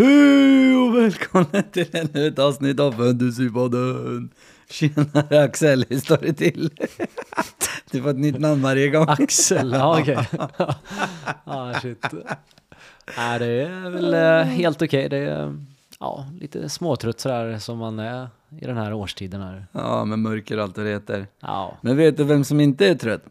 Hej och välkomna till ännu ett avsnitt av Fantasypodden. Tjenare Axel, hur står det till? Du får ett nytt namn varje gång. Axel, ja okej. ah, shit. Nej, det är väl eh, helt okej. Det är ja, lite småtrött sådär som man är i den här årstiden här. Ja, med mörker och allt vad det heter. Ja, Men vet du vem som inte är trött?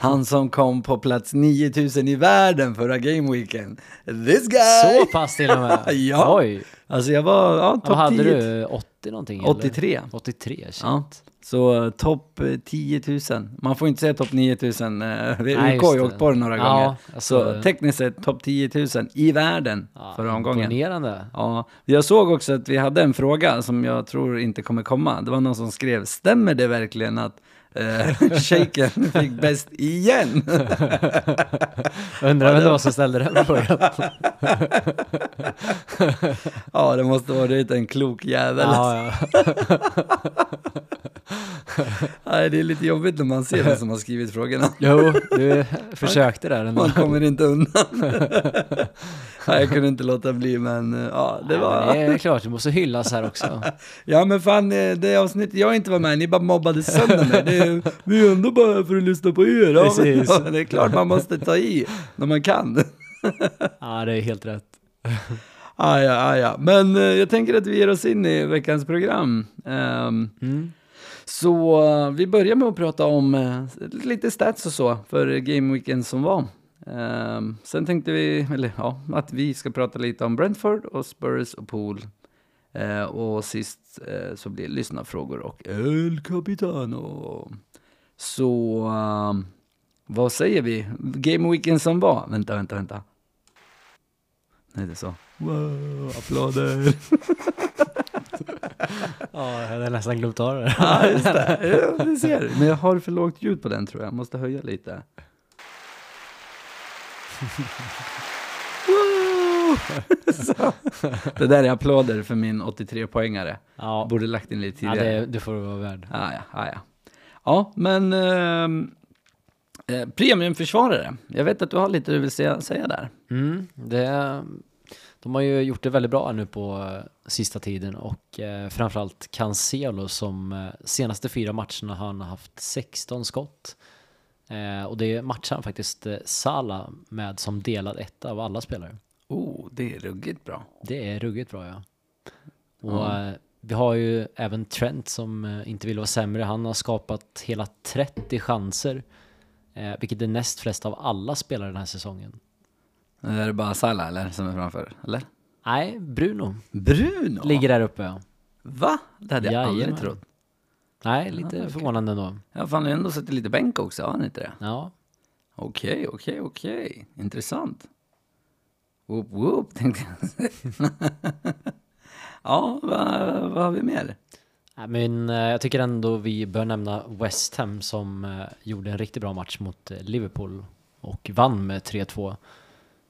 Han som kom på plats 9000 i världen förra Game Weekend. This guy! så pass till och med. Ja. Oj, Alltså jag var, ja, topp hade 10. du? 80 någonting? eller? 83. 83, shit. Ja. Så eh, topp eh, 10 000. Man får inte säga topp 9000. Uh, vi Nej, UK har ju åkt på det några Ja, gånger. alltså- så tekniskt sett topp 10 000 i världen Ja, förra omgången. Imponerande. Ja, jag såg också att vi hade en fråga som jag tror inte kommer komma. Det var någon som skrev, stämmer det verkligen att eh, shaken fick bäst igen? Undrar vem det var som ställde den frågan. ja, det måste varit en klok jävel. ja, ja. Nej, det är lite jobbigt när man ser vem som har skrivit frågorna. Jo, du försökte där ändå. Man kommer inte undan. Nej, jag kunde inte låta bli, men eh, ja, det Nej, var... men det är klart, du måste hyllas här också. Ja, men fan, eh, det avsnittet jag inte var med, ni bara mobbade sönder mig. Det är, vi är ändå bara här för att lyssna på er. Ja, Precis. men, det är klart man måste ta i när man kan. Ja, det är helt rätt. Ah, ja, ah, ja. Men eh, jag tänker att vi ger oss in i veckans program. Ehm, Mm så eh, vi börjar med att prata om eh, lite stats och så för Game Weekend som var. Ehm, sen tänkte vi, eller ja, att vi ska prata lite om Brentford och Spurs och Pool. Eh, och sist så blir det lyssnarfrågor och El Capitano. Så ehm, vad säger vi? Game Weekend som var? Vänta, vänta, vänta. Nej, det är så. Wow, applåder. Ja, jag hade nästan glömt av det. Ja, just det. Ja, ser. Men jag har för lågt ljud på den tror jag. Måste höja lite. Det där är applåder för min 83-poängare. Ja, Borde lagt in lite ja tidigare. det, det får du vara värd. Ah, ja, ah, ja. ja, men ehm, eh, premiumförsvarare. Jag vet att du har lite du vill säga, säga där. Mm, det, de har ju gjort det väldigt bra nu på eh, sista tiden och eh, framförallt Cancelo som eh, senaste fyra matcherna har han haft 16 skott. Eh, och det matchar han faktiskt eh, Salah med som delad etta av alla spelare. Oh, det är ruggigt bra. Det är ruggigt bra ja. Och eh, vi har ju även Trent som inte vill vara sämre. Han har skapat hela 30 chanser. Vilket är näst flest av alla spelare den här säsongen. Är det bara Salah eller, som är framför? Eller? Nej, Bruno Bruno? ligger där uppe ja. Va? Det hade jag aldrig Jajamän. trott. Nej, lite okej. förvånande ändå. Ja, fan, jag har ändå sett lite bänk också, har han inte det? Ja. Okej, okej, okej. Intressant. Whoop, whoop, tänkte jag. ja, vad, vad har vi mer? Men eh, jag tycker ändå vi bör nämna West Ham som eh, gjorde en riktigt bra match mot eh, Liverpool och vann med 3-2.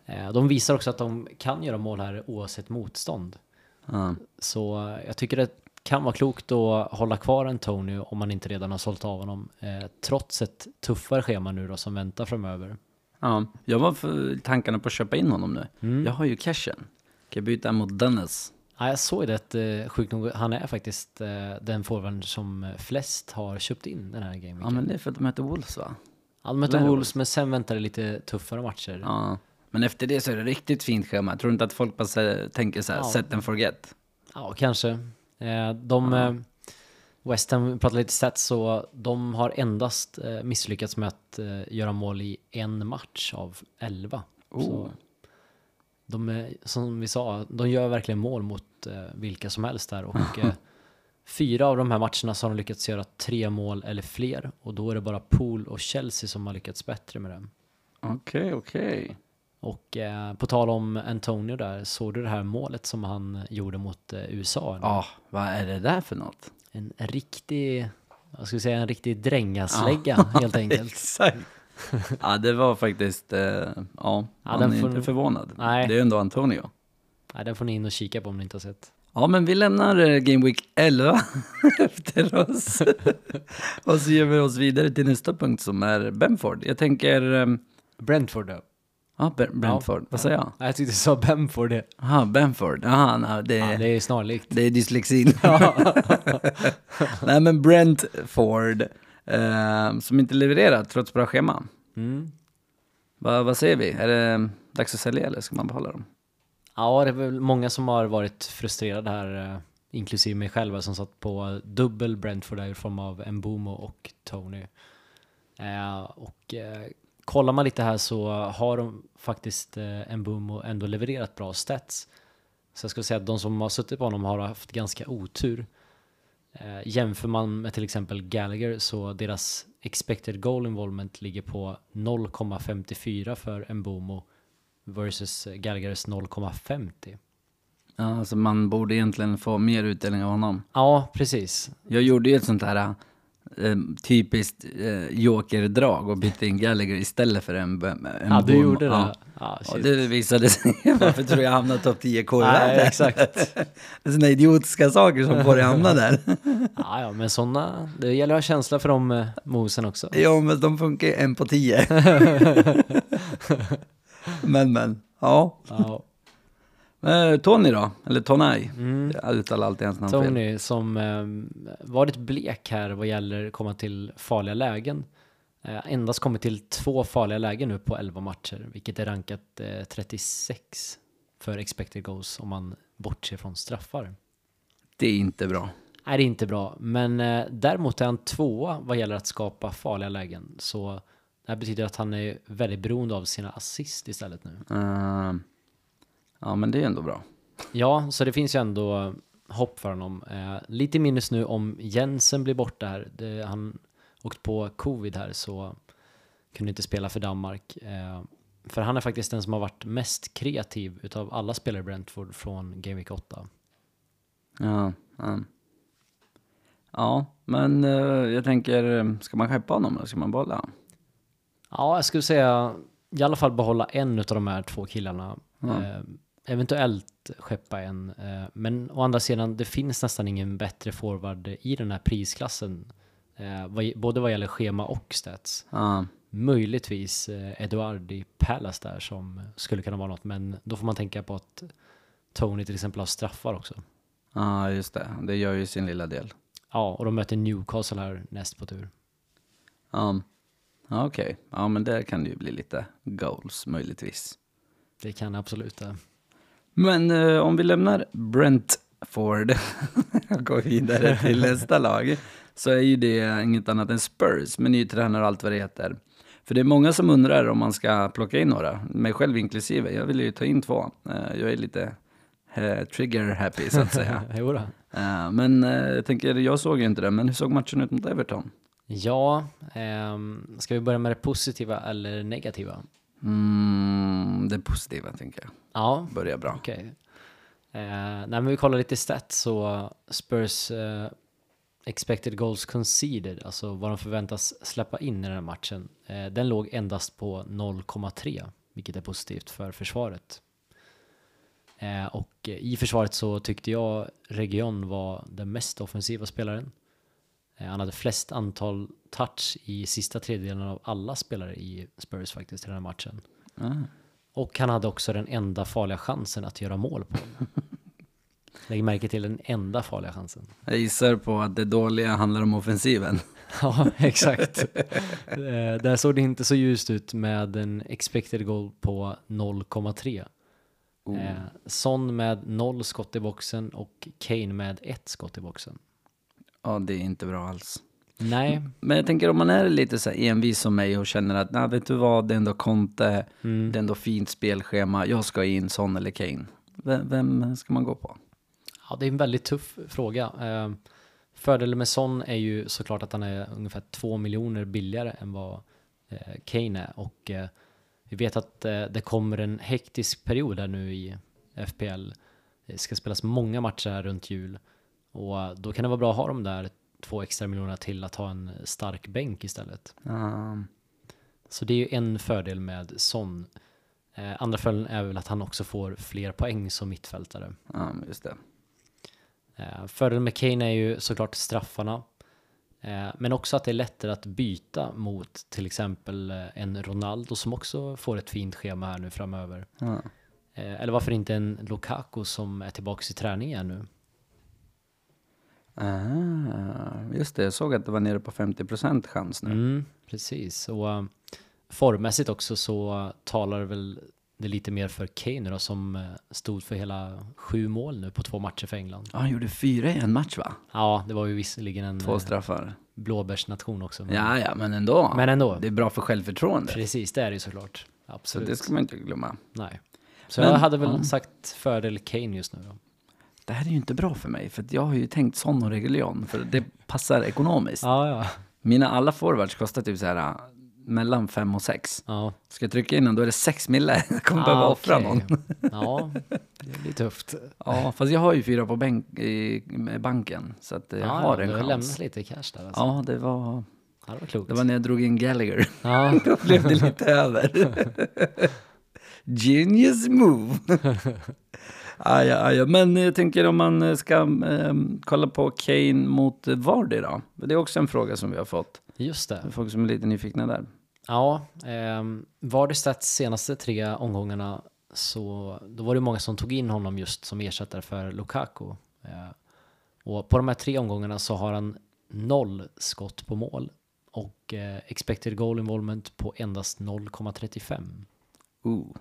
Eh, De visar också att de kan göra mål här oavsett motstånd. Ja. Så eh, jag tycker det kan vara klokt att hålla kvar Antonio om man inte redan har sålt av honom. Eh, trots ett tuffare schema nu då som väntar framöver. ja, jag var för tankarna på att köpa in honom nu. Mm. Jag har ju cashen. Kan jag byta mot Dennis? Ja, jag såg det, att, eh, sjukt nog, han är faktiskt eh, den forwarden som flest har köpt in den här gameweeken. Ja, men det är för att de heter Wolves va? Ja, de mötte Eller- Wolves, men sen väntar det lite tuffare matcher. Ja. Men efter det så är det riktigt fint schema. Tror inte att folk bara sä- tänker så här, Ja. set and forget. Ja, kanske. Eh, de, Ja. eh, West Ham, pratar lite stats, så de har endast eh, misslyckats med att göra mål i en match av elva. Oh. Så de är, som vi sa, de gör verkligen mål mot vilka som helst där och fyra av de här matcherna så har de lyckats göra tre mål eller fler och då är det bara Pool och Chelsea som har lyckats bättre med det. Okej, okej. Och eh, på tal om Antonio där, såg du det här målet som han gjorde mot eh, USA? Ja, vad är det där för något? En riktig, vad ska vi säga, en riktig drängaslägga helt enkelt. Exakt. ja, det var faktiskt, eh, ja, man den är får- inte förvånad. Nej. Det är ändå Antonio. Nej, den får ni in och kika på om ni inte har sett. Ja, men vi lämnar eh, Game Week 11 efter oss. och så ger vi oss vidare till nästa punkt som är Benford. Jag tänker, eh, Brentford då? Ja, Brentford. Vad säger jag? Jag tyckte du sa Bamford det. Jaha, Benford. Jaha, nej, det, Ja, det är snarlikt. det är dyslexin. nej, men Brentford, eh, som inte levererar trots bra schema. Mm. Va, vad säger vi? Är det dags att sälja eller ska man behålla dem? Ja, det är väl många som har varit frustrerade här, eh, inklusive mig själva som satt på dubbel Brentford i form av Mbomo och Tony. Eh, och eh, kollar man lite här så har de faktiskt eh, Mbomo ändå levererat bra stats. Så jag skulle säga att de som har suttit på honom har haft ganska otur. Eh, jämför man med till exempel Gallagher så deras expected goal involvement ligger på 0,54 för Mbomo versus Gallaghers 0,50. Ja, alltså man borde egentligen få mer utdelning av honom. Ja, precis. Jag gjorde ju ett sånt här eh, typiskt eh, jokerdrag och bytte in Gallagher istället för en, en Ja, du gjorde det. Ja. Ja, Och det visade sig, varför tror jag hamnade topp 10 k i Nej, exakt. Det är sådana idiotiska saker som får dig hamna där. Ja, ja, men sådana, det gäller att ha känsla för de eh, mosen också. ja, men de funkar ju en på 10. men, men, ja. Ja. Eh, Tony då? Eller Tonaj? Mm. Jag uttalar alltid hans namn fel. Tony som eh, varit blek här vad gäller komma till farliga lägen. Eh, endast kommit till två farliga lägen nu på 11 matcher, vilket är rankat eh, 36 för expected goals om man bortser från straffar. Det är inte bra. Nej, det är inte bra, men eh, däremot är han tvåa vad gäller att skapa farliga lägen. Så det här betyder att han är väldigt beroende av sina assist istället nu. Eh, ja, men det är ändå bra. Ja, så det finns ju ändå hopp för honom. Eh, lite minus nu om Jensen blir borta här. Det, han åkt på covid här så kunde inte spela för Danmark. Eh, för han är faktiskt den som har varit mest kreativ utav alla spelare i Brentford från Game Week 8. Ja, ja. ja men eh, jag tänker, eh, ska man skeppa honom eller ska man behålla honom? Ja, jag skulle säga i alla fall behålla en utav de här två killarna. Ja. Eventuellt skeppa en. Eh, men å andra sidan, det finns nästan ingen bättre forward i den här prisklassen. Eh, både vad gäller schema och stats. Ja, Möjligtvis eh, Eduard i Palace där som skulle kunna vara något, men då får man tänka på att Tony till exempel har straffar också. ja, just det. Det gör ju sin lilla del. Ja, och de möter Newcastle här näst på tur. Ja, ja okej. Ja, men det kan ju bli lite goals möjligtvis. Det kan absolut det. Men eh, om vi lämnar Brentford och går vidare till nästa lag så är ju det inget annat än Spurs med ny tränare och allt vad det heter. För det är många som undrar om man ska plocka in några, mig själv inklusive. Jag vill ju ta in två. Eh, Jag är lite eh, trigger happy så att säga. jo. Eh, Men jag tänker, jag såg ju inte det, men hur såg matchen ut mot Everton? Ja, ehm, ska vi börja med det positiva eller negativa? Mm, det positiva tänker jag. Ja, Börjar bra. okej. Eh, nej, men vi kollar lite stats så Spurs eh, expected goals conceded, alltså vad de förväntas släppa in i den här matchen, eh, den låg endast på 0,3, vilket är positivt för försvaret. Eh, och i försvaret så tyckte jag Region var den mest offensiva spelaren. Eh, han hade flest antal touch i sista tredjedelen av alla spelare i Spurs faktiskt i den här matchen. Ah. Och han hade också den enda farliga chansen att göra mål på. Lägg märke till den enda farliga chansen. Jag gissar på att det dåliga handlar om offensiven. Ja, exakt. Eh, Där såg det inte så ljust ut med en expected goal på 0,3. Oh. Eh, Son med noll skott i boxen och Kane med ett skott i boxen. Ja, det är inte bra alls. Nej, Men jag tänker om man är lite så här envis som mig och känner att, nej vet du vad, det är ändå Conte, Mm. det är ändå fint spelschema, jag ska in Son eller Kane. Vem, vem ska man gå på? ja, det är en väldigt tuff fråga. Eh, Fördelen med Son är ju såklart att han är ungefär två miljoner billigare än vad eh, Kane är. Och eh, vi vet att eh, det kommer en hektisk period här nu i FPL. Det ska spelas många matcher här runt jul. Och då kan det vara bra att ha de där två extra miljonerna till att ha en stark bänk istället. Um, Så det är ju en fördel med Son. Eh, andra fördelen är väl att han också får fler poäng som mittfältare. ja, just det. Eh, fördelen med Kane är ju såklart straffarna. Eh, men också att det är lättare att byta mot till exempel en Ronaldo som också får ett fint schema här nu framöver. Eh, eller varför inte en Lukaku som är tillbaka i träning igen nu. Ah, just det, jag såg att det var nere på 50% chans nu. Mm, precis, och uh, formmässigt också så talar väl det lite mer för Kane då, som uh, stod för hela sju mål nu på två matcher för England. Ja, han gjorde fyra i en match va? Ja, det var ju visserligen en Två straffar. blåbärsnation också. Men, Ja, ja, men ändå. men ändå. Det är bra för självförtroende. Precis, det är det ju såklart. Så Absolut. det ska man inte glömma. Nej. Så Men- jag hade väl ja. sagt fördel Kane just nu då. Det här är ju inte bra för mig, för jag har ju tänkt Son och Reguljon, för det passar ekonomiskt. Ja, ja. Mina alla forwards kostar typ så här äh, mellan 5 och 6. Ja, Ska jag trycka in den, då är det 6 mille. Jag kommer Ah, behöva offra okej. någon. ja det blir tufft. Ja, fast jag har ju fyra på bänk, i, banken, så att jag ja, har ja, en du har chans. lämnat lite cash där alltså. Ja, det var, Ja, det var klokt. det var när jag drog in Gallagher. Ja, Då blev det lite över. Genius move. Aja, aja. Men jag tänker om man ska ehm, kolla på Kane mot Vardy då. Det är också en fråga som vi har fått. just det. Folk som är lite nyfikna där. Ja, eh, var det Stats senaste tre omgångarna så då var det många som tog in honom just som ersättare för Lukaku. Eh, och på de här tre omgångarna så har han noll skott på mål och eh, expected goal involvement på endast 0,35. Ooh.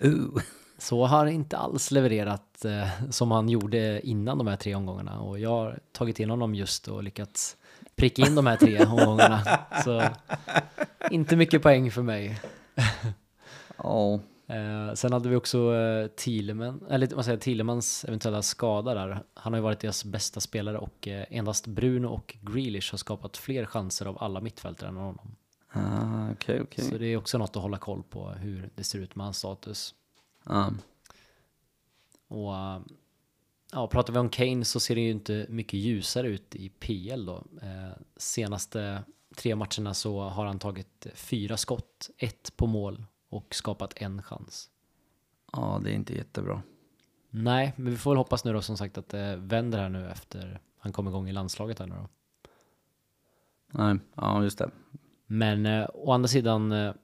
Ooh. Så har inte alls levererat eh, som han gjorde innan de här tre omgångarna och jag har tagit in honom just och lyckats pricka in de här tre omgångarna. Så inte mycket poäng för mig. Ja. Eh, sen hade vi också eh, Thielemann, eller vad säger Thielemans eventuella skada där. Han har ju varit deras bästa spelare och eh, endast Bruno och Grealish har skapat fler chanser av alla mittfältare än honom. Ah, Okej, okej. Så det är också något att hålla koll på hur det ser ut med hans status. Ja. Och eh, ja, pratar vi om Kane så ser det ju inte mycket ljusare ut i PL då. Eh, senaste tre matcherna så har han tagit fyra skott, ett på mål och skapat en chans. ja, det är inte jättebra. Nej, men vi får väl hoppas nu då som sagt att det vänder här nu efter han kom igång i landslaget här nu då. Nej, ja just det. Men eh, å andra sidan, eh,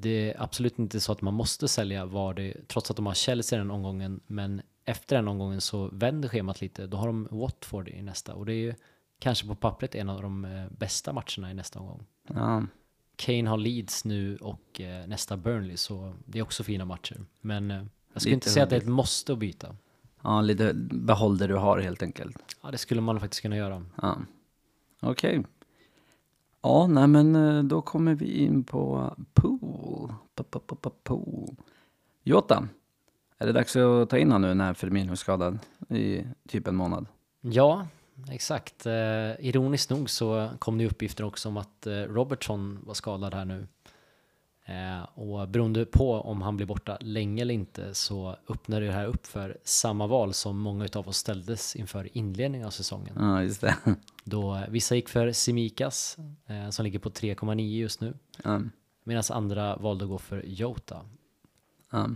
det är absolut inte så att man måste sälja Vardy trots att de har Chelsea den omgången. Men efter den omgången så vänder schemat lite. Då har de Watford i nästa och det är ju kanske på pappret en av de eh, bästa matcherna i nästa omgång. Ja. Kane har Leeds nu och eh, nästa Burnley så det är också fina matcher. Men eh, jag skulle Lite inte säga att det är ett måste att byta. ja, lite behåll det du har helt enkelt. Ja, det skulle man faktiskt kunna göra. Ja. Okej. Ja, nej men då kommer vi in på pool. Jota, är det dags att ta in honom nu när Firmino är skadad i typ en månad? Ja, exakt. Eh, ironiskt nog så kom det uppgifter också om att eh, Robertson var skadad här nu. Eh, och beroende på om han blir borta länge eller inte så öppnar det här upp för samma val som många av oss ställdes inför inledningen av säsongen. Ja, just det. Då eh, vissa gick för Simikas eh, som ligger på 3,9 just nu. Ja, Medan andra valde att gå för Jota. ja.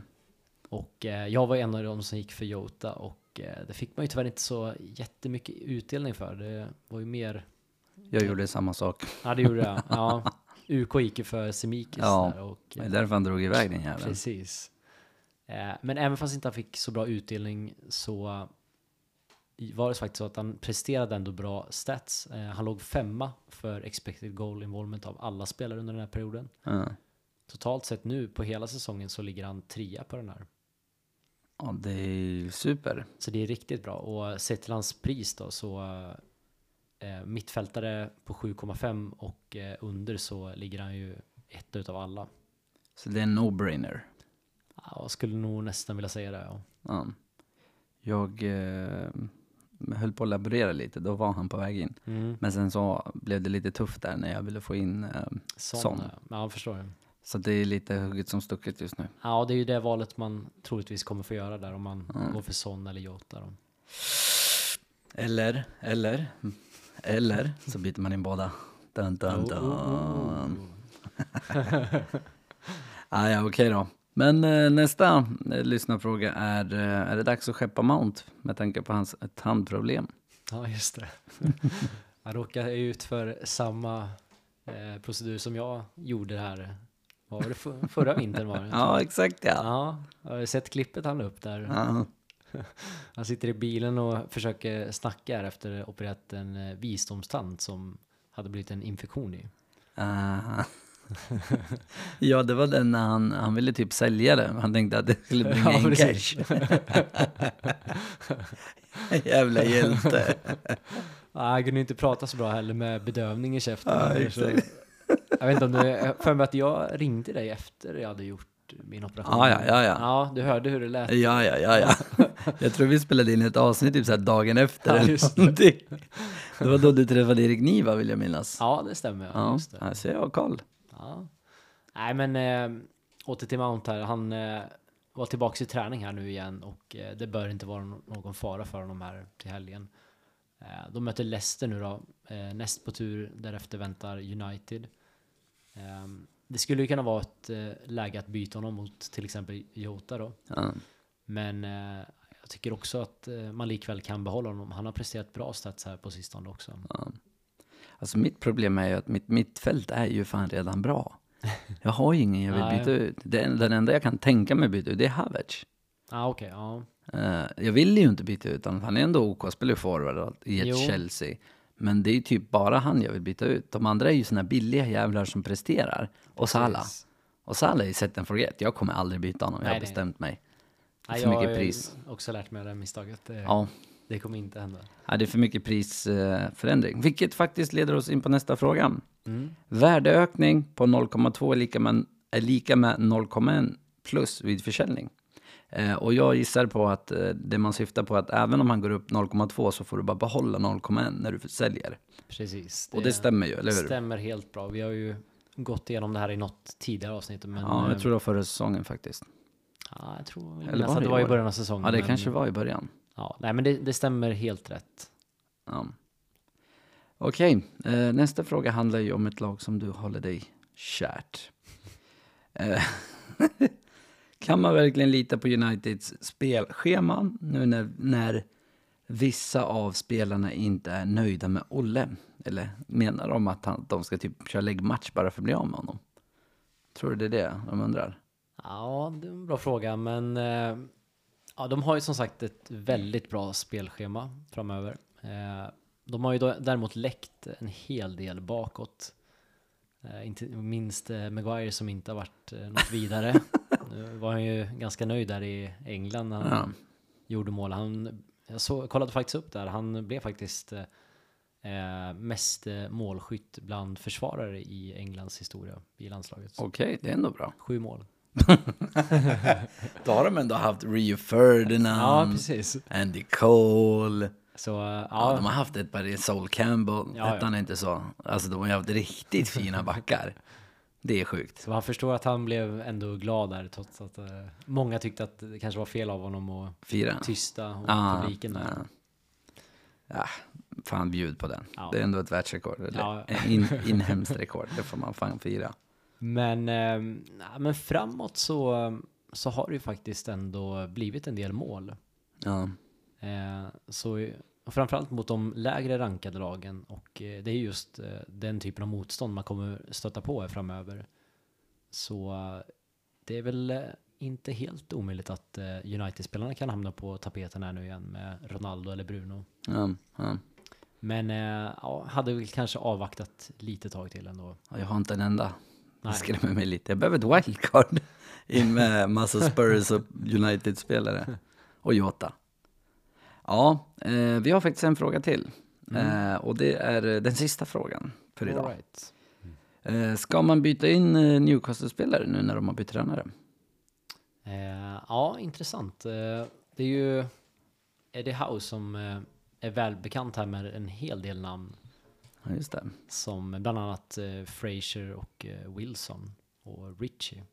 Och eh, jag var en av de som gick för Jota och eh, det fick man ju tyvärr inte så jättemycket utdelning för. Det var ju mer Jag gjorde samma sak. Ja, det gjorde jag. Ja. UK gick ju för Semikis Ja, där och Det är därför han drog iväg den jäveln. precis. Eh, Men även fast inte han fick så bra utdelning så var det faktiskt så att han presterade ändå bra stats. Eh, Han låg femma för expected goal involvement av alla spelare under den här perioden. Ja. Totalt sett nu på hela säsongen så ligger han trea på den här. ja, det är ju super. Så det är riktigt bra. Och sett till hans pris då så eh, mittfältare på 7,5 och eh, under så ligger han ju ett utav alla. Så det är en no-brainer. Ja, jag skulle nog nästan vilja säga det. Ja. Ja. Jag eh, höll på att laborera lite, då var han på väg in. Mm. Men sen så blev det lite tufft där när jag ville få in eh, Sån. ja. Ja, jag förstår. Så det är lite hugget som stucket just nu. Ja, det är ju det valet man troligtvis kommer få göra där om man Mm. går för Son eller Jota. Då. Eller, eller, eller så byter man in båda. Dun, dun, dun. Oh, oh, oh. Ah, ja, okej då. Men eh, nästa eh, lyssnarfråga är, eh, är det dags att skeppa Mount med tanke på hans tandproblem? Ja, just det. Han råkade ut för samma eh, procedur som jag gjorde här. Var det för, förra vintern var det? Ja, exakt ja. Ja, har du sett klippet han la upp där? ja. Han sitter i bilen och försöker snacka här efter opererat en eh, visdomstand som hade blivit en infektion i. Ah. ja, det var den när han, han ville typ sälja det. Han tänkte att det skulle bringa Ja, in precis. cash. Jävla hjälte. Ah, han kunde inte prata så bra heller med bedövning i käften. Ja, exakt. Jag vet inte om du, för mig att jag ringde dig efter jag hade gjort min operation. Ja, ja, ja, ja. Ja, du hörde hur det lät. Ja, ja, ja, ja. Jag tror vi spelade in ett avsnitt typ så dagen efter Ja, eller just det. Det var då du träffade Erik Niva vill jag minnas. Ja, det stämmer. Ja, Ja, just det. så jag har koll. Ja. Nej, men äh, åter till Mount här. Han eh, var tillbaka i träning här nu igen och eh, det bör inte vara nå- någon fara för honom här till helgen. Eh, de möter Leicester nu då. Eh, näst på tur därefter väntar United. Eh, det skulle ju kunna vara ett eh, läge att byta honom mot till exempel Jota då. Ja. Men eh, jag tycker också att eh, man likväl kan behålla honom. Han har presterat bra stats här på sistone också. Alltså mitt problem är ju att mitt mittfält är ju fan redan bra. Jag har ju ingen jag vill byta ut. Den, den enda jag kan tänka mig byta ut, det är Havertz. ah, okej. ja. Eh, jag vill ju inte byta ut honom, han är ändå OK, spelar ju forward i ett Jo. Chelsea. Men det är ju typ bara han jag vill byta ut. De andra är ju såna billiga jävlar som presterar. Och Salah. Och Salah är set and forget. Jag kommer aldrig byta honom, jag Nej, har nej. bestämt mig. Nej, för jag mycket har pris. också lärt mig det misstaget. Det, Ja. Det kommer inte hända. Ja, det är för mycket prisförändring. Vilket faktiskt leder oss in på nästa fråga. Mm. Värdeökning på 0,2 är lika med, är lika med 0,1 plus vid försäljning. Eh, och jag gissar på att eh, det man syftar på är att även om man går upp 0,2 så får du bara behålla 0,1 när du säljer. Precis. Och det stämmer ju, eller hur? stämmer helt bra. Vi har ju gått igenom det här i något tidigare avsnitt. Men, Ja, eh, jag tror det var förra säsongen faktiskt. ja, jag tror Eller att det det var i början av säsongen. Ja, det men- kanske var i början. Ja, nej, men det, det stämmer helt rätt. Ja. Okej, eh, nästa fråga handlar ju om ett lag som du håller dig kärt. Eh, kan man verkligen lita på Uniteds spelschema nu när, när vissa av spelarna inte är nöjda med Olle? Eller menar de att han, de ska typ köra läggmatch bara för att bli av med honom? Tror du det är det de undrar? Ja, det är en bra fråga, men eh, ja, de har ju som sagt ett väldigt bra spelschema framöver. Eh, de har ju däremot läckt en hel del bakåt. Eh, inte minst eh, Maguire som inte har varit något vidare. Nu var han ju ganska nöjd där i England när han Ja. gjorde mål. Han, jag så, kollade faktiskt upp där, han blev faktiskt eh, mest målskytt bland försvarare i Englands historia i landslaget. Okej, det är ändå bra. Sju mål. Då har de ändå haft Rio Ferdinand, Ja, precis. Andy Cole. Så eh, Ja, ja, de har haft ett par, Sol Campbell, Ja, hette ja. han inte så? Alltså de har ju haft riktigt fina backar. Det är sjukt. så man förstår att han blev ändå glad där trots att eh, många tyckte att det kanske var fel av honom att Fyra. tysta och Ja, publiken där. ja. Ja, fan bjud på den. Ja. Det är ändå ett världsrekord. Eller Ja. in, inhemskt rekord. Det får man fan fira. Men, eh, men framåt så, så har det ju faktiskt ändå blivit en del mål. Ja. Eh, så och framförallt mot de lägre rankade lagen och eh, det är just eh, den typen av motstånd man kommer stöta på framöver. Så eh, det är väl inte helt omöjligt att United-spelarna kan hamna på tapeten här nu igen med Ronaldo eller Bruno. Ja, ja. Men ja, hade väl kanske avvaktat lite tag till ändå. Ja, Jag har inte en enda. Det skrämmer mig lite. Jag behöver ett wildcard. In med massa Spurs och United-spelare. Och Jota. Ja, eh, vi har faktiskt en fråga till. Eh, och det är eh, den sista frågan för idag. All right. Eh, ska man byta in eh, Newcastle-spelare nu när de har bytt tränare? Eh, ja, intressant. Eh, det är ju Eddie Howe som eh, är välbekant här med en hel del namn. Ja, just det. Som bland annat eh, Fraser och eh, Wilson och Richie.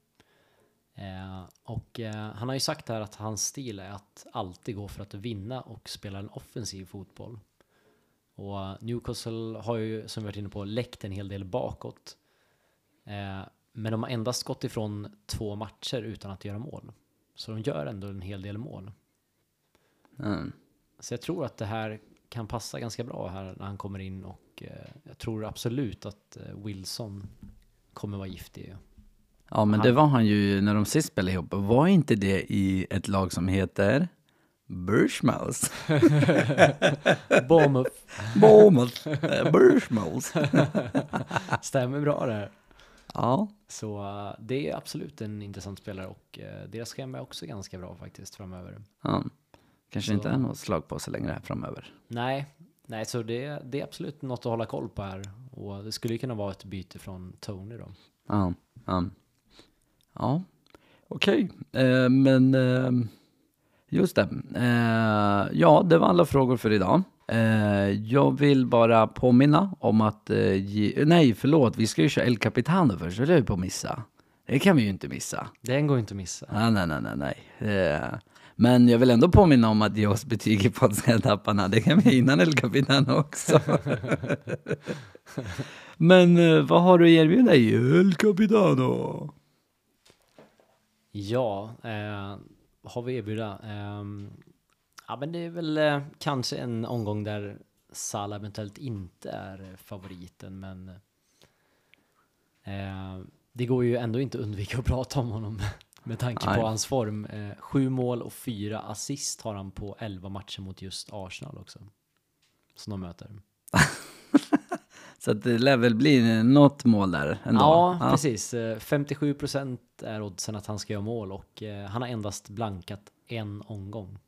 Eh, och eh, han har ju sagt här att hans stil är att alltid gå för att vinna och spela en offensiv fotboll. Och eh, Newcastle har ju, som vi varit inne på, läckt en hel del bakåt. Eh, men de har endast gått ifrån två matcher utan att göra mål. Så de gör ändå en hel del mål. Mm. Så jag tror att det här kan passa ganska bra här när han kommer in och eh, jag tror absolut att eh, Wilson kommer vara giftig. Ja, men Han- det var han ju när de sist spelade ihop. Var inte det i ett lag som heter Bushmouth? Bournemouth Bournemouth. Eh, Bushmouth. stämmer bra där. Ja, Så det är absolut en intressant spelare och deras schema är också ganska bra faktiskt framöver. ja. Kanske Så- inte är något slag på sig längre här framöver. Nej, nej så det, det är absolut något att hålla koll på här. Och det skulle ju kunna vara ett byte från Tony då. Ja, ja. ja. okej. Eh, men eh, just det. Eh, ja, det var alla frågor för idag. Eh, jag vill bara påminna om att... Eh, ge, nej, förlåt. Vi ska ju köra El Capitano först. Det är vi på att missa. Det kan vi ju inte missa. Den går inte att missa. Nej, nej, nej, nej. Eh, men jag vill ändå påminna om att ge oss betyg i podcastatapparna. Det kan vi innan El Capitano också. Men eh, vad har du att erbjuda i El Capitano? Ja, eh, har vi erbjuda? Ehm, ja, men det är väl eh, kanske en omgång där Salah eventuellt inte är favoriten, men eh, det går ju ändå inte att undvika att prata om honom med tanke Nej. på hans form. Eh, sju mål och fyra assist har han på elva matcher mot just Arsenal också. Som de möter. Så att det lär väl bli något mål där ändå. Ja, precis. Eh, 57% är oddsen att han ska göra mål och eh, han har endast blankat en omgång.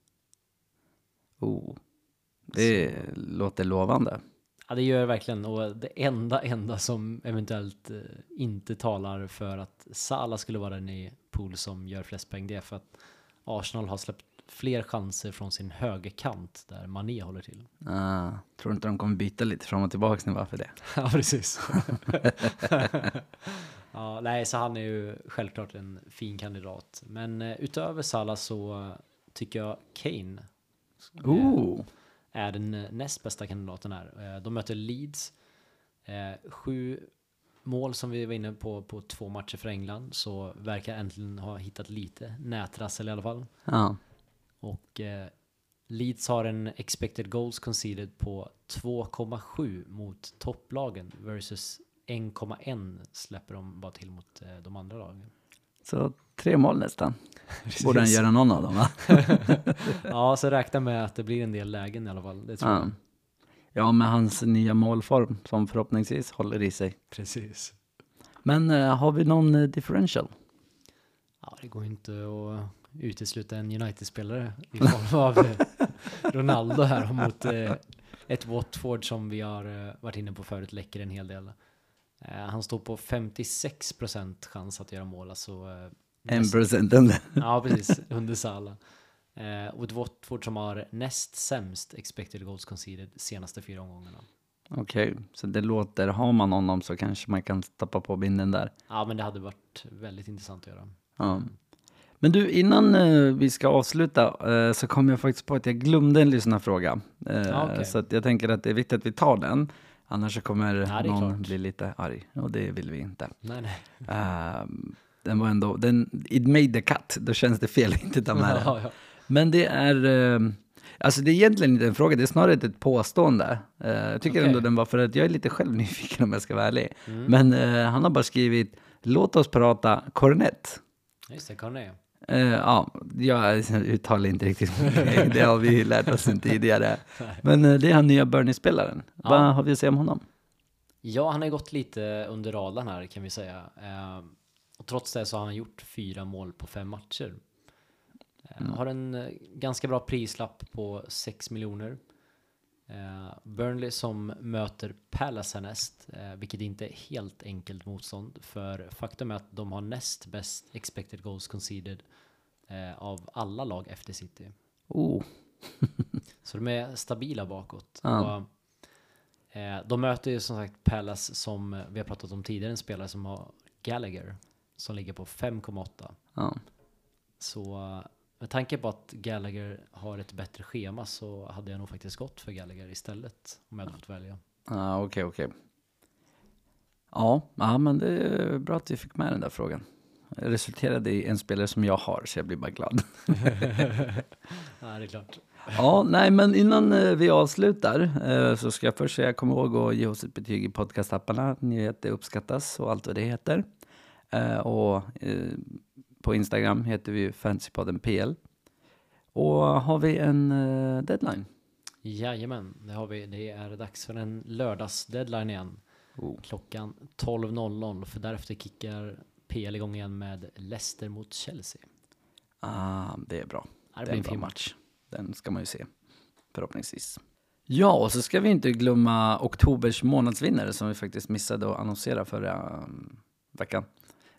Oh. Det låter lovande. Ja, det gör det verkligen. Och det enda, enda som eventuellt eh, inte talar för att Salah skulle vara den i pool som gör flest poäng, det är för att Arsenal har släppt fler chanser från sin högerkant där Mané håller till. Ah, tror inte de kommer byta lite fram och tillbaka nu varför det? Ja, precis. ja, nej, så han är ju självklart en fin kandidat. Men eh, utöver Salah så tycker jag Kane Oh. Är den näst bästa kandidaten här. Eh, De möter Leeds. Eh, Sju mål som vi var inne på på två matcher för England så verkar äntligen ha hittat lite nätrassel i alla fall. Ja. Och eh, Leeds har en expected goals conceded på 2,7 mot topplagen versus 1,1 släpper de bara till mot de andra lagen. Så tre mål nästan. Borde han göra någon av dem va? ja, så räkna med att det blir en del lägen i alla fall. Det tror Ja. jag. ja, med hans nya målform som förhoppningsvis håller i sig. Precis. Men eh, har vi någon eh, differential? Ja, det går inte att utesluta en United-spelare i form av eh, Ronaldo här mot eh, ett Watford som vi har eh, varit inne på förut läcker en hel del. Eh, Han står på 56% chans att göra mål, alltså En procent under. Ja, precis. Under Salah. Eh, och Watford som har näst sämst expected goals conceded senaste fyra omgångarna. Okej, så det låter, har man honom så kanske man kan tappa på binden där. Ja, men det hade varit väldigt intressant att göra. Ja. Men du, innan eh, vi ska avsluta eh, så kom jag faktiskt på att jag glömde en lyssnarfråga. Eh, Ja, okej. Så jag tänker att det är viktigt att vi tar den. Annars så kommer är någon klart. bli lite arg och det vill vi inte. Nej, nej. Ehm, den var ändå, den, it made the cut, då känns det fel att inte ta med den. Ja, ja. Men det är, eh, alltså det är egentligen inte en fråga, det är snarare ett påstående. Eh, jag tycker Okej. ändå den var, för att jag är lite själv nyfiken om jag ska vara ärlig. Mm. Men eh, han har bara skrivit, låt oss prata kornett. Just det, Carné. Eh, ja, jag uttalar inte riktigt det har vi lärt oss sen tidigare. Men eh, det är han nya Burnley-spelaren. Ja. Vad har vi att säga om honom? Ja, han har gått lite under radarn här kan vi säga. Eh, och trots det så har han gjort fyra mål på fem matcher. Eh, Har en eh, ganska bra prislapp på 6 miljoner. Eh, Burnley som möter Palace härnäst, eh, vilket inte är helt enkelt motstånd. För faktum är att de har näst bäst expected goals conceded eh, av alla lag efter City. Oh, Så de är stabila bakåt. Ja. Och, de möter ju som sagt Palace som vi har pratat om tidigare, en spelare som har Gallagher som ligger på 5,8. ja. Så med tanke på att Gallagher har ett bättre schema så hade jag nog faktiskt gått för Gallagher istället om jag hade fått välja. Ah, Okej, okej. Ja, ja, men det är bra att vi fick med den där frågan. resulterade i en spelare som jag har, så jag blir bara glad. Ja, det är klart. Ja, nej, men innan eh, vi avslutar eh, så ska jag först säga, kom ihåg att ge oss ett betyg i podcastapparna. Ni vet, det uppskattas och allt vad det heter. Eh, Och eh, på Instagram heter vi Fantasypodden PL. Och har vi en eh, deadline? Jajamän, det har vi. Det är dags för en lördagsdeadline igen. Oh. Klockan 12.00 för därefter kickar PL igång igen med Leicester mot Chelsea. Ah, det är bra. Det Det är en bra fin match. Den ska man ju se, förhoppningsvis. Ja, och så ska vi inte glömma oktobers månadsvinnare som vi faktiskt missade att annonsera förra um, veckan.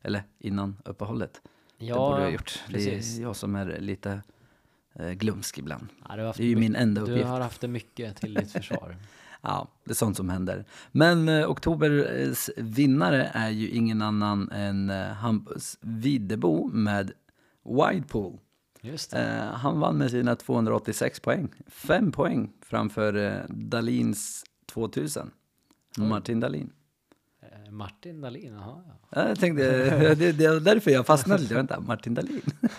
Eller innan uppehållet. Ja, det borde jag ha gjort. precis. Det är jag som är lite eh, glömsk ibland. Ja, du Det är ju min enda Du uppgift. har haft det mycket till ditt försvar. Ja, det är sånt som händer. Men eh, oktobers vinnare är ju ingen annan än eh, Hampus Videbo med Widepool. Just. Eh, han vann med sina 286 poäng. Fem poäng framför eh, Dalins 2000. Oj. Martin Dahlin. Eh, Martin Dahlin, jaha. Ja. Ja, Jag tänkte, det, det är därför jag fastnade lite. Vänta, Martin Dahlin?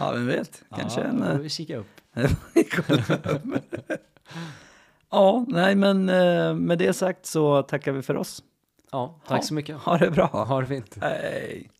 ja, vem vet? Kanske ja, en... eh, vi kika upp. ja, nej men eh, med det sagt så tackar vi för oss. Ja, tack Ja. så mycket. Ha det bra. Ha det fint. Hej.